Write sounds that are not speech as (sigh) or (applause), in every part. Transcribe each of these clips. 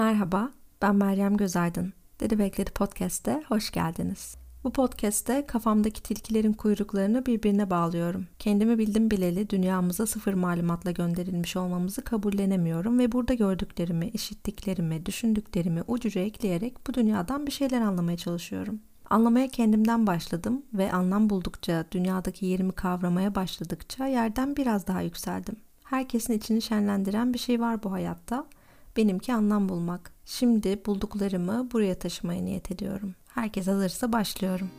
Merhaba, ben Meryem Gözaydın. Dedi Bekledi Podcast'te hoş geldiniz. Bu podcast'te kafamdaki tilkilerin kuyruklarını birbirine bağlıyorum. Kendimi bildim bileli dünyamıza sıfır malumatla gönderilmiş olmamızı kabullenemiyorum ve burada gördüklerimi, işittiklerimi, düşündüklerimi ucuca ekleyerek bu dünyadan bir şeyler anlamaya çalışıyorum. Anlamaya kendimden başladım ve anlam buldukça, dünyadaki yerimi kavramaya başladıkça yerden biraz daha yükseldim. Herkesin içini şenlendiren bir şey var bu hayatta Benimki anlam bulmak. Şimdi bulduklarımı buraya taşımaya niyet ediyorum. Herkes hazırsa başlıyorum.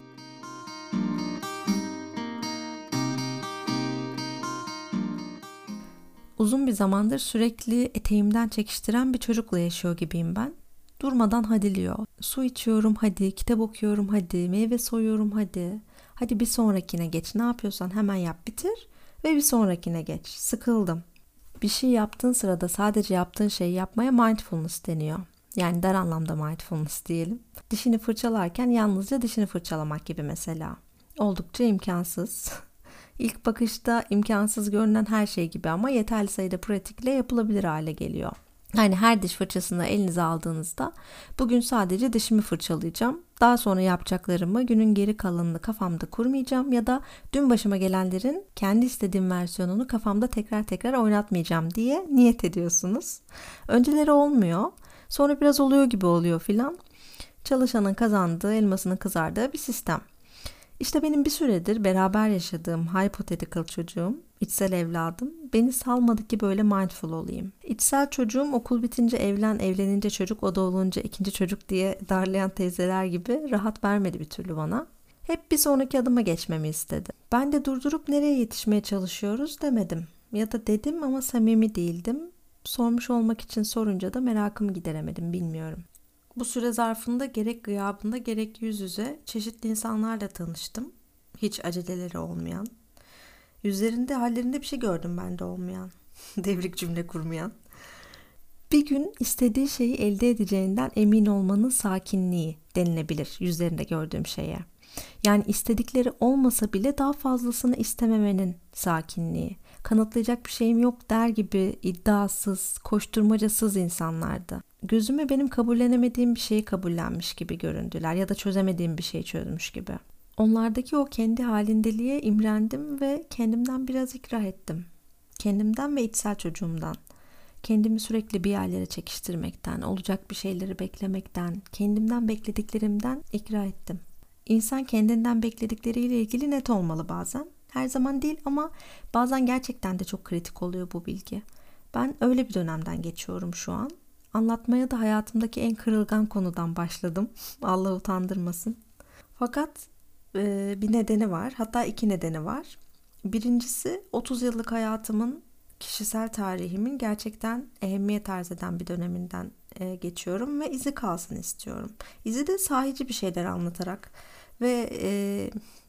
Uzun bir zamandır sürekli eteğimden çekiştiren bir çocukla yaşıyor gibiyim ben. Durmadan hadiliyor. Su içiyorum hadi, kitap okuyorum hadi, meyve soyuyorum hadi. Hadi bir sonrakine geç. Ne yapıyorsan hemen yap bitir ve bir sonrakine geç. Sıkıldım. Bir şey yaptığın sırada sadece yaptığın şeyi yapmaya mindfulness deniyor. Yani dar anlamda mindfulness diyelim. Dişini fırçalarken yalnızca dişini fırçalamak gibi mesela. Oldukça imkansız. (laughs) İlk bakışta imkansız görünen her şey gibi ama yeterli sayıda pratikle yapılabilir hale geliyor. Yani her diş fırçasını elinize aldığınızda bugün sadece dişimi fırçalayacağım. Daha sonra yapacaklarımı günün geri kalanını kafamda kurmayacağım ya da dün başıma gelenlerin kendi istediğim versiyonunu kafamda tekrar tekrar oynatmayacağım diye niyet ediyorsunuz. Önceleri olmuyor. Sonra biraz oluyor gibi oluyor filan. Çalışanın kazandığı, elmasının kızardığı bir sistem. İşte benim bir süredir beraber yaşadığım hypothetical çocuğum, içsel evladım beni salmadı ki böyle mindful olayım. İçsel çocuğum okul bitince evlen, evlenince çocuk, o da olunca ikinci çocuk diye darlayan teyzeler gibi rahat vermedi bir türlü bana. Hep bir sonraki adıma geçmemi istedi. Ben de durdurup nereye yetişmeye çalışıyoruz demedim. Ya da dedim ama samimi değildim. Sormuş olmak için sorunca da merakımı gideremedim bilmiyorum. Bu süre zarfında gerek gıyabında gerek yüz yüze çeşitli insanlarla tanıştım. Hiç aceleleri olmayan. Yüzlerinde hallerinde bir şey gördüm bende olmayan. (laughs) Devrik cümle kurmayan. Bir gün istediği şeyi elde edeceğinden emin olmanın sakinliği denilebilir yüzlerinde gördüğüm şeye. Yani istedikleri olmasa bile daha fazlasını istememenin sakinliği. Kanıtlayacak bir şeyim yok der gibi iddiasız, koşturmacasız insanlardı gözüme benim kabullenemediğim bir şeyi kabullenmiş gibi göründüler ya da çözemediğim bir şeyi çözmüş gibi. Onlardaki o kendi halindeliğe imrendim ve kendimden biraz ikrah ettim. Kendimden ve içsel çocuğumdan. Kendimi sürekli bir yerlere çekiştirmekten, olacak bir şeyleri beklemekten, kendimden beklediklerimden ikrah ettim. İnsan kendinden bekledikleriyle ilgili net olmalı bazen. Her zaman değil ama bazen gerçekten de çok kritik oluyor bu bilgi. Ben öyle bir dönemden geçiyorum şu an Anlatmaya da hayatımdaki en kırılgan konudan başladım. (laughs) Allah utandırmasın. Fakat bir nedeni var. Hatta iki nedeni var. Birincisi 30 yıllık hayatımın kişisel tarihimin gerçekten ehemmiyet arz eden bir döneminden geçiyorum ve izi kalsın istiyorum. İzi de sahici bir şeyler anlatarak ve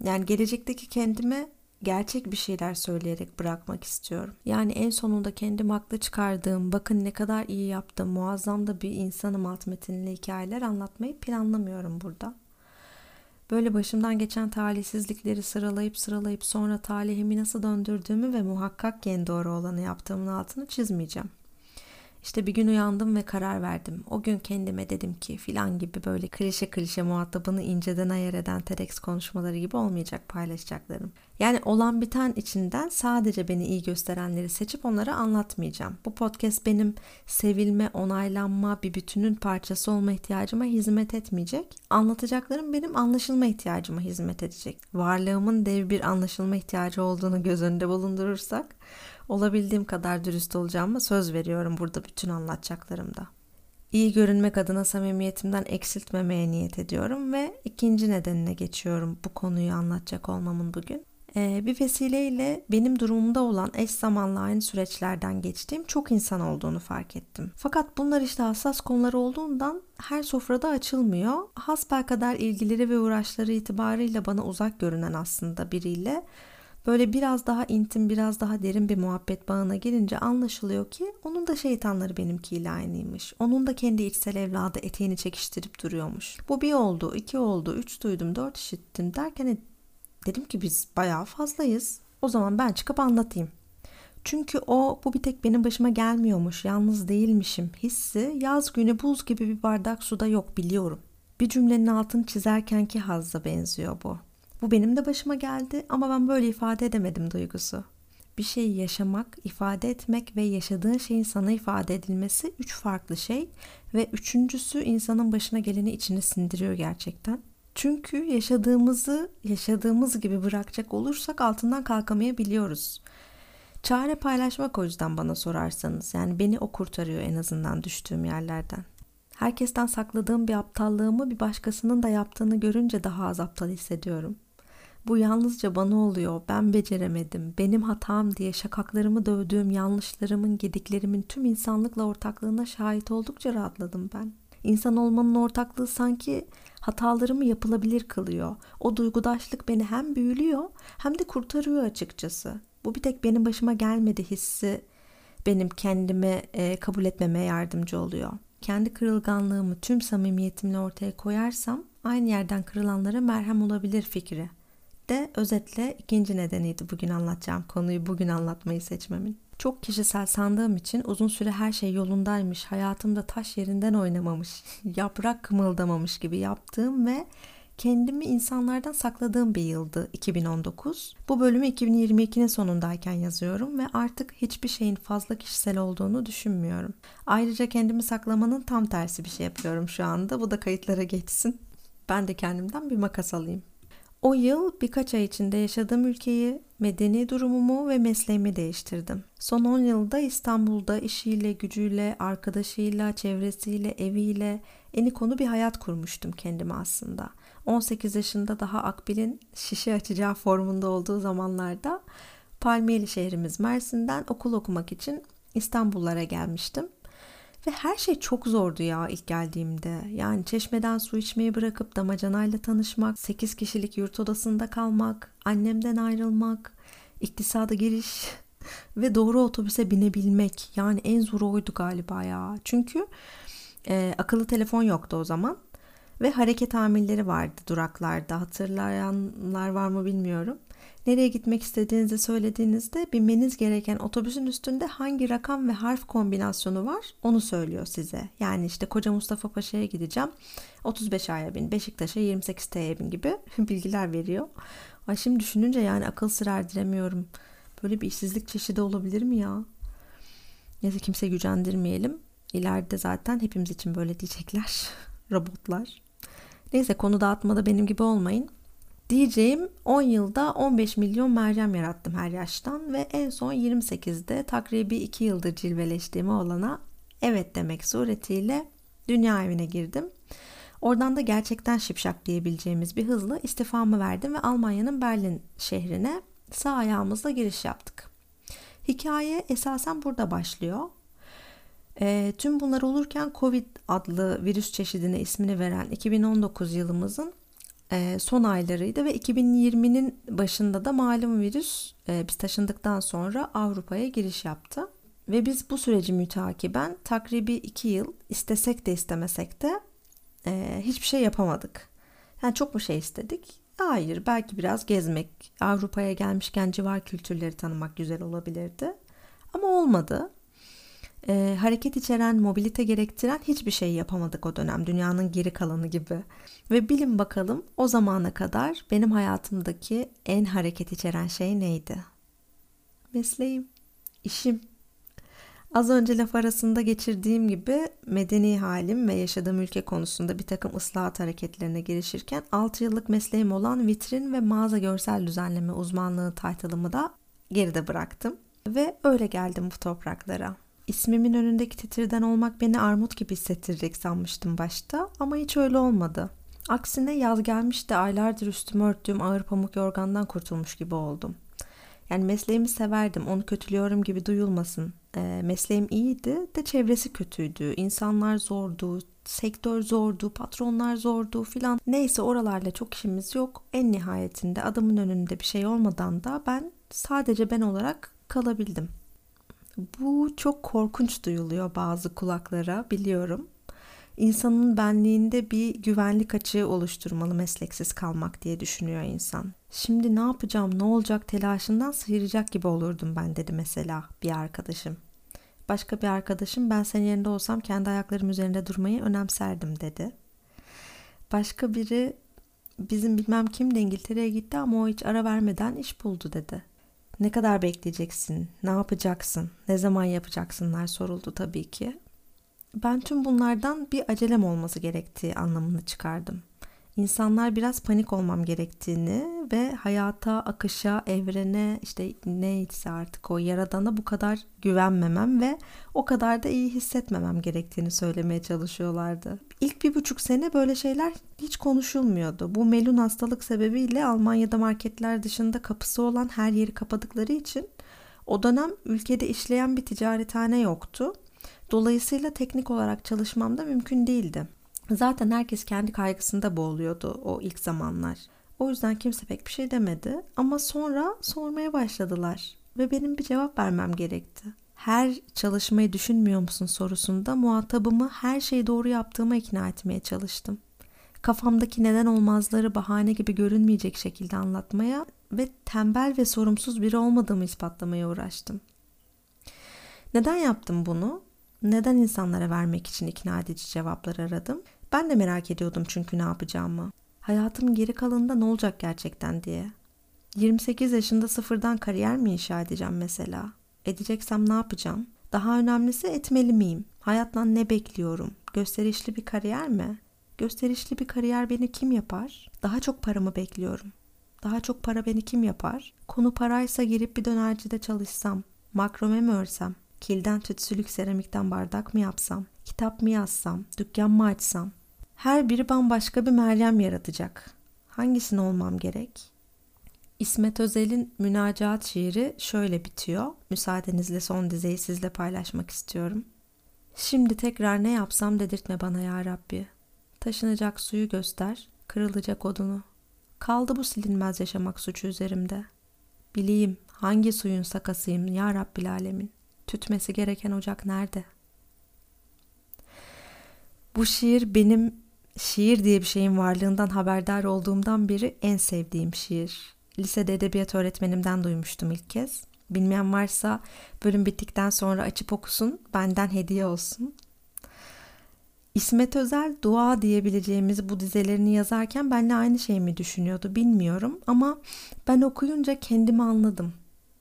yani gelecekteki kendime gerçek bir şeyler söyleyerek bırakmak istiyorum. Yani en sonunda kendim haklı çıkardığım, bakın ne kadar iyi yaptım, muazzam da bir insanım alt metinli hikayeler anlatmayı planlamıyorum burada. Böyle başımdan geçen talihsizlikleri sıralayıp sıralayıp sonra talihimi nasıl döndürdüğümü ve muhakkak en doğru olanı yaptığımın altını çizmeyeceğim. İşte bir gün uyandım ve karar verdim. O gün kendime dedim ki filan gibi böyle klişe klişe muhatabını inceden ayar eden TEDx konuşmaları gibi olmayacak paylaşacaklarım. Yani olan biten içinden sadece beni iyi gösterenleri seçip onlara anlatmayacağım. Bu podcast benim sevilme, onaylanma, bir bütünün parçası olma ihtiyacıma hizmet etmeyecek. Anlatacaklarım benim anlaşılma ihtiyacıma hizmet edecek. Varlığımın dev bir anlaşılma ihtiyacı olduğunu göz önünde bulundurursak olabildiğim kadar dürüst olacağıma söz veriyorum burada bütün anlatacaklarımda. İyi görünmek adına samimiyetimden eksiltmemeye niyet ediyorum ve ikinci nedenine geçiyorum bu konuyu anlatacak olmamın bugün. Ee, bir vesileyle benim durumumda olan eş zamanlı aynı süreçlerden geçtiğim çok insan olduğunu fark ettim. Fakat bunlar işte hassas konular olduğundan her sofrada açılmıyor. Hasbel kadar ilgileri ve uğraşları itibarıyla bana uzak görünen aslında biriyle böyle biraz daha intim, biraz daha derin bir muhabbet bağına girince anlaşılıyor ki onun da şeytanları benimkiyle aynıymış. Onun da kendi içsel evladı eteğini çekiştirip duruyormuş. Bu bir oldu, iki oldu, üç duydum, dört işittim derken dedim ki biz bayağı fazlayız. O zaman ben çıkıp anlatayım. Çünkü o bu bir tek benim başıma gelmiyormuş, yalnız değilmişim hissi yaz günü buz gibi bir bardak suda yok biliyorum. Bir cümlenin altını çizerkenki hazza benziyor bu. Bu benim de başıma geldi ama ben böyle ifade edemedim duygusu. Bir şeyi yaşamak, ifade etmek ve yaşadığın şeyin sana ifade edilmesi üç farklı şey ve üçüncüsü insanın başına geleni içine sindiriyor gerçekten. Çünkü yaşadığımızı yaşadığımız gibi bırakacak olursak altından kalkamayabiliyoruz. Çare paylaşmak o yüzden bana sorarsanız. Yani beni o kurtarıyor en azından düştüğüm yerlerden. Herkesten sakladığım bir aptallığımı bir başkasının da yaptığını görünce daha az aptal hissediyorum. Bu yalnızca bana oluyor, ben beceremedim, benim hatam diye şakaklarımı dövdüğüm yanlışlarımın, gediklerimin tüm insanlıkla ortaklığına şahit oldukça rahatladım ben. İnsan olmanın ortaklığı sanki hatalarımı yapılabilir kılıyor. O duygudaşlık beni hem büyülüyor hem de kurtarıyor açıkçası. Bu bir tek benim başıma gelmedi hissi benim kendimi e, kabul etmeme yardımcı oluyor. Kendi kırılganlığımı tüm samimiyetimle ortaya koyarsam aynı yerden kırılanlara merhem olabilir fikri. De özetle ikinci nedeniydi bugün anlatacağım konuyu bugün anlatmayı seçmemin. Çok kişisel sandığım için uzun süre her şey yolundaymış, hayatımda taş yerinden oynamamış, (laughs) yaprak kımıldamamış gibi yaptığım ve kendimi insanlardan sakladığım bir yıldı 2019. Bu bölümü 2022'nin sonundayken yazıyorum ve artık hiçbir şeyin fazla kişisel olduğunu düşünmüyorum. Ayrıca kendimi saklamanın tam tersi bir şey yapıyorum şu anda. Bu da kayıtlara geçsin. Ben de kendimden bir makas alayım. O yıl birkaç ay içinde yaşadığım ülkeyi, medeni durumumu ve mesleğimi değiştirdim. Son 10 yılda İstanbul'da işiyle, gücüyle, arkadaşıyla, çevresiyle, eviyle eni konu bir hayat kurmuştum kendime aslında. 18 yaşında daha Akbil'in şişe açacağı formunda olduğu zamanlarda Palmiyeli şehrimiz Mersin'den okul okumak için İstanbullara gelmiştim. Ve her şey çok zordu ya ilk geldiğimde. Yani çeşmeden su içmeyi bırakıp damacanayla tanışmak, 8 kişilik yurt odasında kalmak, annemden ayrılmak, iktisada giriş (laughs) ve doğru otobüse binebilmek. Yani en zoru oydu galiba ya. Çünkü e, akıllı telefon yoktu o zaman. Ve hareket amirleri vardı duraklarda. Hatırlayanlar var mı bilmiyorum. Nereye gitmek istediğinizi söylediğinizde binmeniz gereken otobüsün üstünde hangi rakam ve harf kombinasyonu var onu söylüyor size. Yani işte Koca Mustafa Paşa'ya gideceğim. 35 A'ya bin, Beşiktaş'a 28 T'ye bin gibi (laughs) bilgiler veriyor. Ay şimdi düşününce yani akıl sır erdiremiyorum. Böyle bir işsizlik çeşidi olabilir mi ya? Neyse kimse gücendirmeyelim. İleride zaten hepimiz için böyle diyecekler. (laughs) Robotlar. Neyse konu dağıtmada benim gibi olmayın. Diyeceğim 10 yılda 15 milyon Meryem yarattım her yaştan ve en son 28'de takribi 2 yıldır cilveleştiğim olana evet demek suretiyle dünya evine girdim. Oradan da gerçekten şipşak diyebileceğimiz bir hızla istifamı verdim ve Almanya'nın Berlin şehrine sağ ayağımızla giriş yaptık. Hikaye esasen burada başlıyor. E, tüm bunlar olurken Covid adlı virüs çeşidine ismini veren 2019 yılımızın e, son aylarıydı ve 2020'nin başında da malum virüs e, biz taşındıktan sonra Avrupa'ya giriş yaptı. Ve biz bu süreci mütakiben takribi iki yıl istesek de istemesek de e, hiçbir şey yapamadık. Yani çok mu şey istedik? Hayır, belki biraz gezmek, Avrupa'ya gelmişken civar kültürleri tanımak güzel olabilirdi. Ama olmadı e, hareket içeren, mobilite gerektiren hiçbir şey yapamadık o dönem dünyanın geri kalanı gibi. Ve bilin bakalım o zamana kadar benim hayatımdaki en hareket içeren şey neydi? Mesleğim, işim. Az önce laf arasında geçirdiğim gibi medeni halim ve yaşadığım ülke konusunda bir takım ıslahat hareketlerine girişirken 6 yıllık mesleğim olan vitrin ve mağaza görsel düzenleme uzmanlığı title'ımı da geride bıraktım. Ve öyle geldim bu topraklara. İsmimin önündeki titirden olmak beni armut gibi hissettirecek sanmıştım başta ama hiç öyle olmadı. Aksine yaz gelmiş de aylardır üstümü örttüğüm ağır pamuk yorgandan kurtulmuş gibi oldum. Yani mesleğimi severdim, onu kötülüyorum gibi duyulmasın. E, mesleğim iyiydi de çevresi kötüydü, insanlar zordu, sektör zordu, patronlar zordu filan. Neyse oralarla çok işimiz yok. En nihayetinde adamın önünde bir şey olmadan da ben sadece ben olarak kalabildim. Bu çok korkunç duyuluyor bazı kulaklara biliyorum. insanın benliğinde bir güvenlik açığı oluşturmalı mesleksiz kalmak diye düşünüyor insan. Şimdi ne yapacağım, ne olacak telaşından sıyıracak gibi olurdum ben dedi mesela bir arkadaşım. Başka bir arkadaşım ben senin yerinde olsam kendi ayaklarım üzerinde durmayı önemserdim dedi. Başka biri bizim bilmem kim de İngiltere'ye gitti ama o hiç ara vermeden iş buldu dedi. Ne kadar bekleyeceksin, ne yapacaksın, ne zaman yapacaksınlar soruldu tabii ki. Ben tüm bunlardan bir acelem olması gerektiği anlamını çıkardım. İnsanlar biraz panik olmam gerektiğini ve hayata, akışa, evrene işte neyse artık o yaradana bu kadar güvenmemem ve o kadar da iyi hissetmemem gerektiğini söylemeye çalışıyorlardı. İlk bir buçuk sene böyle şeyler hiç konuşulmuyordu. Bu melun hastalık sebebiyle Almanya'da marketler dışında kapısı olan her yeri kapadıkları için o dönem ülkede işleyen bir ticarethane yoktu. Dolayısıyla teknik olarak çalışmam da mümkün değildi. Zaten herkes kendi kaygısında boğuluyordu o ilk zamanlar. O yüzden kimse pek bir şey demedi ama sonra sormaya başladılar ve benim bir cevap vermem gerekti. Her çalışmayı düşünmüyor musun sorusunda muhatabımı her şeyi doğru yaptığıma ikna etmeye çalıştım. Kafamdaki neden olmazları bahane gibi görünmeyecek şekilde anlatmaya ve tembel ve sorumsuz biri olmadığımı ispatlamaya uğraştım. Neden yaptım bunu? Neden insanlara vermek için ikna edici cevaplar aradım? Ben de merak ediyordum çünkü ne yapacağımı. Hayatımın geri kalanında ne olacak gerçekten diye. 28 yaşında sıfırdan kariyer mi inşa edeceğim mesela? Edeceksem ne yapacağım? Daha önemlisi etmeli miyim? Hayattan ne bekliyorum? Gösterişli bir kariyer mi? Gösterişli bir kariyer beni kim yapar? Daha çok paramı bekliyorum. Daha çok para beni kim yapar? Konu paraysa girip bir dönercide çalışsam, makrome mi örsem, kilden tütsülük seramikten bardak mı yapsam, kitap mı yazsam, dükkan mı açsam, her biri bambaşka bir Meryem yaratacak. Hangisini olmam gerek? İsmet Özel'in münacaat şiiri şöyle bitiyor. Müsaadenizle son dizeyi sizle paylaşmak istiyorum. Şimdi tekrar ne yapsam dedirtme bana ya Rabbi. Taşınacak suyu göster, kırılacak odunu. Kaldı bu silinmez yaşamak suçu üzerimde. Bileyim hangi suyun sakasıyım ya Rabbil Alemin. Tütmesi gereken ocak nerede? Bu şiir benim şiir diye bir şeyin varlığından haberdar olduğumdan beri en sevdiğim şiir. Lisede edebiyat öğretmenimden duymuştum ilk kez. Bilmeyen varsa bölüm bittikten sonra açıp okusun, benden hediye olsun. İsmet Özel dua diyebileceğimiz bu dizelerini yazarken benle aynı şey mi düşünüyordu bilmiyorum ama ben okuyunca kendimi anladım.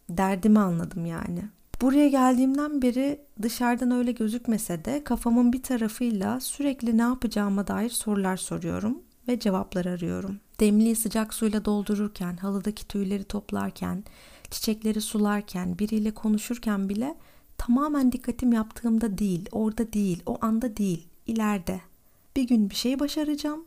Derdimi anladım yani. Buraya geldiğimden beri dışarıdan öyle gözükmese de kafamın bir tarafıyla sürekli ne yapacağıma dair sorular soruyorum ve cevaplar arıyorum. Demliği sıcak suyla doldururken, halıdaki tüyleri toplarken, çiçekleri sularken, biriyle konuşurken bile tamamen dikkatim yaptığımda değil, orada değil, o anda değil, ileride. Bir gün bir şey başaracağım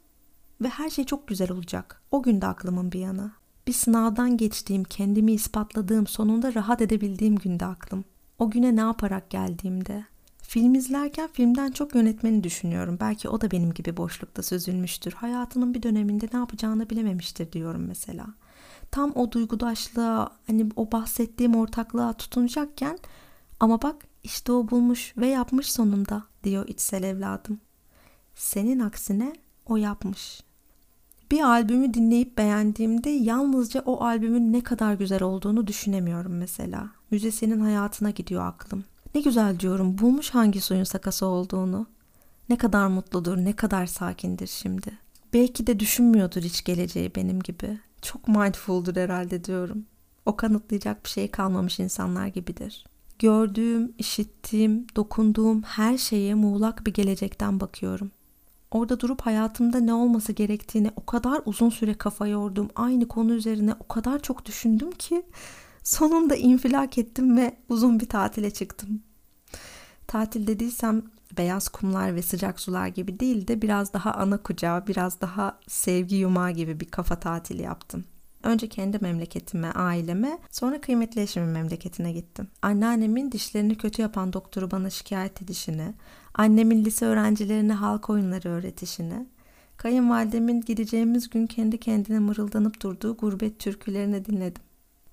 ve her şey çok güzel olacak. O gün de aklımın bir yanı. Bir sınavdan geçtiğim, kendimi ispatladığım, sonunda rahat edebildiğim günde aklım. O güne ne yaparak geldiğimde. Film izlerken filmden çok yönetmeni düşünüyorum. Belki o da benim gibi boşlukta süzülmüştür. Hayatının bir döneminde ne yapacağını bilememiştir diyorum mesela. Tam o duygudaşlığa, hani o bahsettiğim ortaklığa tutunacakken ama bak işte o bulmuş ve yapmış sonunda diyor içsel evladım. Senin aksine o yapmış bir albümü dinleyip beğendiğimde yalnızca o albümün ne kadar güzel olduğunu düşünemiyorum mesela. Müzisyenin hayatına gidiyor aklım. Ne güzel diyorum bulmuş hangi suyun sakası olduğunu. Ne kadar mutludur, ne kadar sakindir şimdi. Belki de düşünmüyordur hiç geleceği benim gibi. Çok mindfuldur herhalde diyorum. O kanıtlayacak bir şey kalmamış insanlar gibidir. Gördüğüm, işittiğim, dokunduğum her şeye muğlak bir gelecekten bakıyorum. Orada durup hayatımda ne olması gerektiğini o kadar uzun süre kafa yordum. Aynı konu üzerine o kadar çok düşündüm ki sonunda infilak ettim ve uzun bir tatile çıktım. Tatil dediysem beyaz kumlar ve sıcak sular gibi değil de biraz daha ana kucağı, biraz daha sevgi yumağı gibi bir kafa tatili yaptım. Önce kendi memleketime, aileme, sonra kıymetli eşimin memleketine gittim. Anneannemin dişlerini kötü yapan doktoru bana şikayet edişini, annemin lise öğrencilerine halk oyunları öğretişini, kayınvalidemin gideceğimiz gün kendi kendine mırıldanıp durduğu gurbet türkülerini dinledim.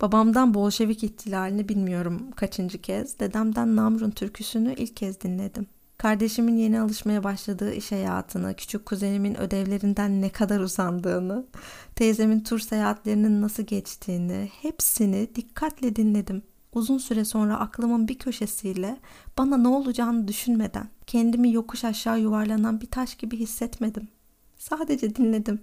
Babamdan Bolşevik ihtilalini bilmiyorum kaçıncı kez, dedemden Namrun türküsünü ilk kez dinledim. Kardeşimin yeni alışmaya başladığı iş hayatını, küçük kuzenimin ödevlerinden ne kadar usandığını, teyzemin tur seyahatlerinin nasıl geçtiğini hepsini dikkatle dinledim. Uzun süre sonra aklımın bir köşesiyle bana ne olacağını düşünmeden kendimi yokuş aşağı yuvarlanan bir taş gibi hissetmedim. Sadece dinledim.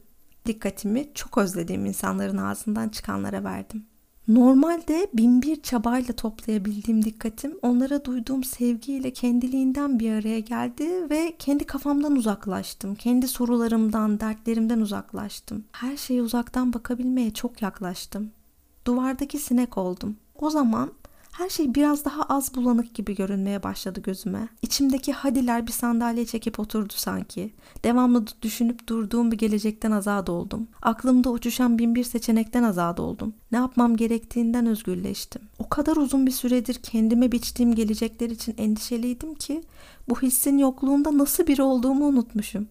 Dikkatimi çok özlediğim insanların ağzından çıkanlara verdim. Normalde bin bir çabayla toplayabildiğim dikkatim onlara duyduğum sevgiyle kendiliğinden bir araya geldi ve kendi kafamdan uzaklaştım. Kendi sorularımdan, dertlerimden uzaklaştım. Her şeye uzaktan bakabilmeye çok yaklaştım. Duvardaki sinek oldum. O zaman her şey biraz daha az bulanık gibi görünmeye başladı gözüme. İçimdeki hadiler bir sandalye çekip oturdu sanki. Devamlı düşünüp durduğum bir gelecekten azad oldum. Aklımda uçuşan bin bir seçenekten azad oldum. Ne yapmam gerektiğinden özgürleştim. O kadar uzun bir süredir kendime biçtiğim gelecekler için endişeliydim ki bu hissin yokluğunda nasıl biri olduğumu unutmuşum.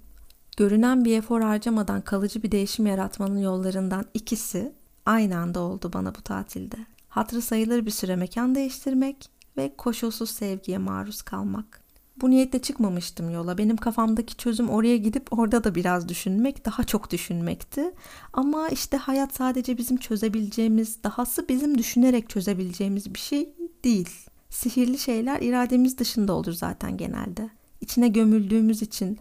Görünen bir efor harcamadan kalıcı bir değişim yaratmanın yollarından ikisi aynı anda oldu bana bu tatilde hatırı sayılır bir süre mekan değiştirmek ve koşulsuz sevgiye maruz kalmak. Bu niyetle çıkmamıştım yola. Benim kafamdaki çözüm oraya gidip orada da biraz düşünmek, daha çok düşünmekti. Ama işte hayat sadece bizim çözebileceğimiz, dahası bizim düşünerek çözebileceğimiz bir şey değil. Sihirli şeyler irademiz dışında olur zaten genelde. İçine gömüldüğümüz için,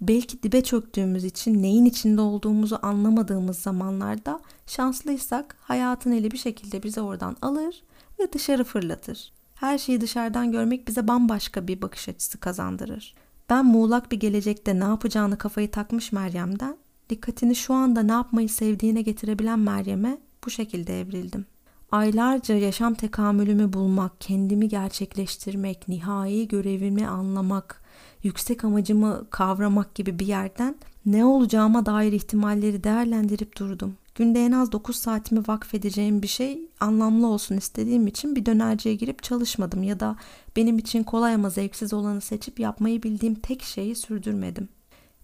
belki dibe çöktüğümüz için neyin içinde olduğumuzu anlamadığımız zamanlarda şanslıysak hayatın eli bir şekilde bizi oradan alır ve dışarı fırlatır. Her şeyi dışarıdan görmek bize bambaşka bir bakış açısı kazandırır. Ben muğlak bir gelecekte ne yapacağını kafayı takmış Meryem'den dikkatini şu anda ne yapmayı sevdiğine getirebilen Meryem'e bu şekilde evrildim. Aylarca yaşam tekamülümü bulmak, kendimi gerçekleştirmek, nihai görevimi anlamak, yüksek amacımı kavramak gibi bir yerden ne olacağıma dair ihtimalleri değerlendirip durdum. Günde en az 9 saatimi vakfedeceğim bir şey anlamlı olsun istediğim için bir dönerciye girip çalışmadım ya da benim için kolay ama zevksiz olanı seçip yapmayı bildiğim tek şeyi sürdürmedim.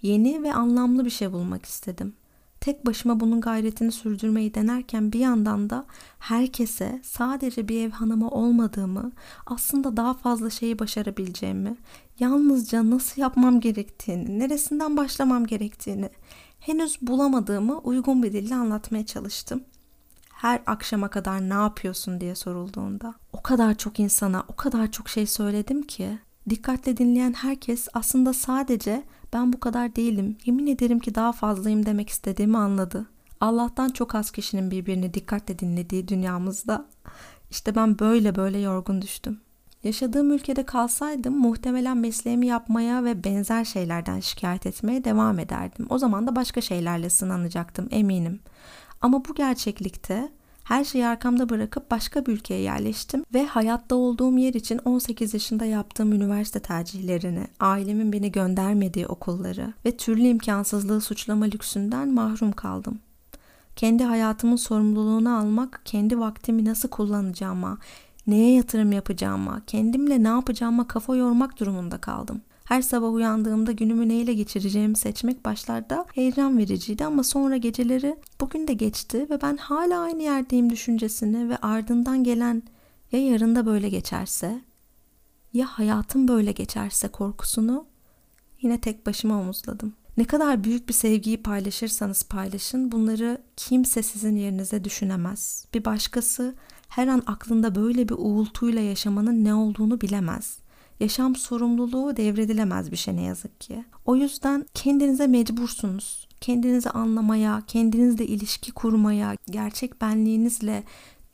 Yeni ve anlamlı bir şey bulmak istedim. Tek başıma bunun gayretini sürdürmeyi denerken bir yandan da herkese sadece bir ev hanımı olmadığımı, aslında daha fazla şeyi başarabileceğimi, yalnızca nasıl yapmam gerektiğini, neresinden başlamam gerektiğini henüz bulamadığımı uygun bir dille anlatmaya çalıştım. Her akşama kadar ne yapıyorsun diye sorulduğunda o kadar çok insana, o kadar çok şey söyledim ki dikkatle dinleyen herkes aslında sadece ben bu kadar değilim, yemin ederim ki daha fazlayım demek istediğimi anladı. Allah'tan çok az kişinin birbirini dikkatle dinlediği dünyamızda işte ben böyle böyle yorgun düştüm. Yaşadığım ülkede kalsaydım muhtemelen mesleğimi yapmaya ve benzer şeylerden şikayet etmeye devam ederdim. O zaman da başka şeylerle sınanacaktım eminim. Ama bu gerçeklikte her şeyi arkamda bırakıp başka bir ülkeye yerleştim ve hayatta olduğum yer için 18 yaşında yaptığım üniversite tercihlerini, ailemin beni göndermediği okulları ve türlü imkansızlığı suçlama lüksünden mahrum kaldım. Kendi hayatımın sorumluluğunu almak, kendi vaktimi nasıl kullanacağıma, neye yatırım yapacağıma, kendimle ne yapacağıma kafa yormak durumunda kaldım. Her sabah uyandığımda günümü neyle geçireceğimi seçmek başlarda heyecan vericiydi ama sonra geceleri bugün de geçti ve ben hala aynı yerdeyim düşüncesini ve ardından gelen ya yarın da böyle geçerse ya hayatım böyle geçerse korkusunu yine tek başıma omuzladım. Ne kadar büyük bir sevgiyi paylaşırsanız paylaşın bunları kimse sizin yerinize düşünemez. Bir başkası her an aklında böyle bir uğultuyla yaşamanın ne olduğunu bilemez. Yaşam sorumluluğu devredilemez bir şey ne yazık ki. O yüzden kendinize mecbursunuz. Kendinizi anlamaya, kendinizle ilişki kurmaya, gerçek benliğinizle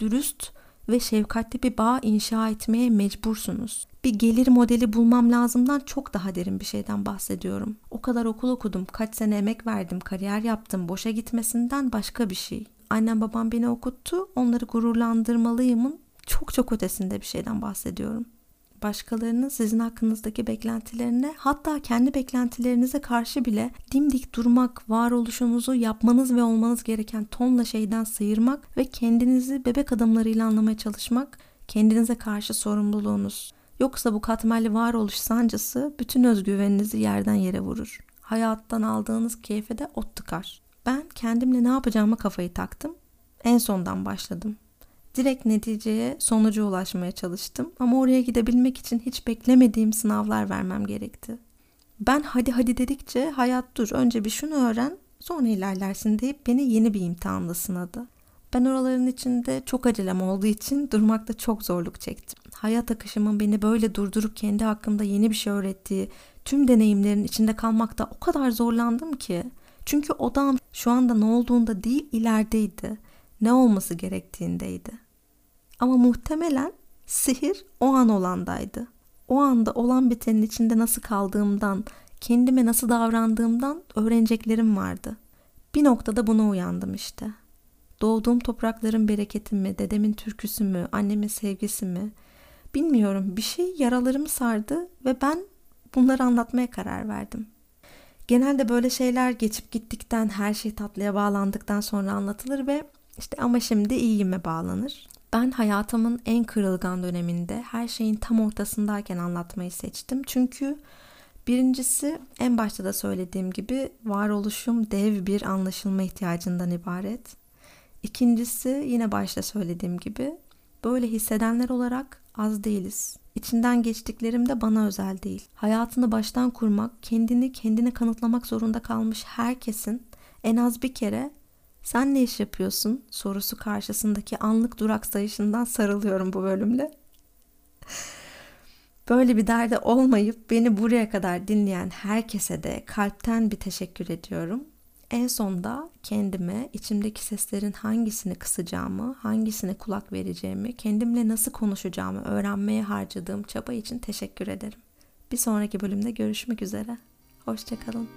dürüst ve şefkatli bir bağ inşa etmeye mecbursunuz. Bir gelir modeli bulmam lazımdan çok daha derin bir şeyden bahsediyorum. O kadar okul okudum, kaç sene emek verdim, kariyer yaptım, boşa gitmesinden başka bir şey annem babam beni okuttu. Onları gururlandırmalıyımın çok çok ötesinde bir şeyden bahsediyorum. Başkalarının sizin hakkınızdaki beklentilerine hatta kendi beklentilerinize karşı bile dimdik durmak, varoluşunuzu yapmanız ve olmanız gereken tonla şeyden sıyırmak ve kendinizi bebek adımlarıyla anlamaya çalışmak kendinize karşı sorumluluğunuz. Yoksa bu katmerli varoluş sancısı bütün özgüveninizi yerden yere vurur. Hayattan aldığınız keyfe de ot tıkar. Ben kendimle ne yapacağıma kafayı taktım. En sondan başladım. Direkt neticeye, sonuca ulaşmaya çalıştım ama oraya gidebilmek için hiç beklemediğim sınavlar vermem gerekti. Ben hadi hadi dedikçe hayat dur önce bir şunu öğren sonra ilerlersin deyip beni yeni bir imtihanla sınadı. Ben oraların içinde çok acelem olduğu için durmakta çok zorluk çektim. Hayat akışımın beni böyle durdurup kendi hakkımda yeni bir şey öğrettiği tüm deneyimlerin içinde kalmakta o kadar zorlandım ki. Çünkü odam şu anda ne olduğunda değil ilerideydi. Ne olması gerektiğindeydi. Ama muhtemelen sihir o an olandaydı. O anda olan bitenin içinde nasıl kaldığımdan, kendime nasıl davrandığımdan öğreneceklerim vardı. Bir noktada buna uyandım işte. Doğduğum toprakların bereketi mi, dedemin türküsü mü, annemin sevgisi mi? Bilmiyorum bir şey yaralarımı sardı ve ben bunları anlatmaya karar verdim. Genelde böyle şeyler geçip gittikten, her şey tatlıya bağlandıktan sonra anlatılır ve işte ama şimdi iyiyime bağlanır. Ben hayatımın en kırılgan döneminde her şeyin tam ortasındayken anlatmayı seçtim. Çünkü birincisi en başta da söylediğim gibi varoluşum dev bir anlaşılma ihtiyacından ibaret. İkincisi yine başta söylediğim gibi böyle hissedenler olarak az değiliz. İçinden geçtiklerim de bana özel değil. Hayatını baştan kurmak, kendini kendine kanıtlamak zorunda kalmış herkesin en az bir kere sen ne iş yapıyorsun sorusu karşısındaki anlık durak sayışından sarılıyorum bu bölümle. Böyle bir derde olmayıp beni buraya kadar dinleyen herkese de kalpten bir teşekkür ediyorum. En sonda kendime içimdeki seslerin hangisini kısacağımı, hangisine kulak vereceğimi, kendimle nasıl konuşacağımı öğrenmeye harcadığım çaba için teşekkür ederim. Bir sonraki bölümde görüşmek üzere. Hoşçakalın.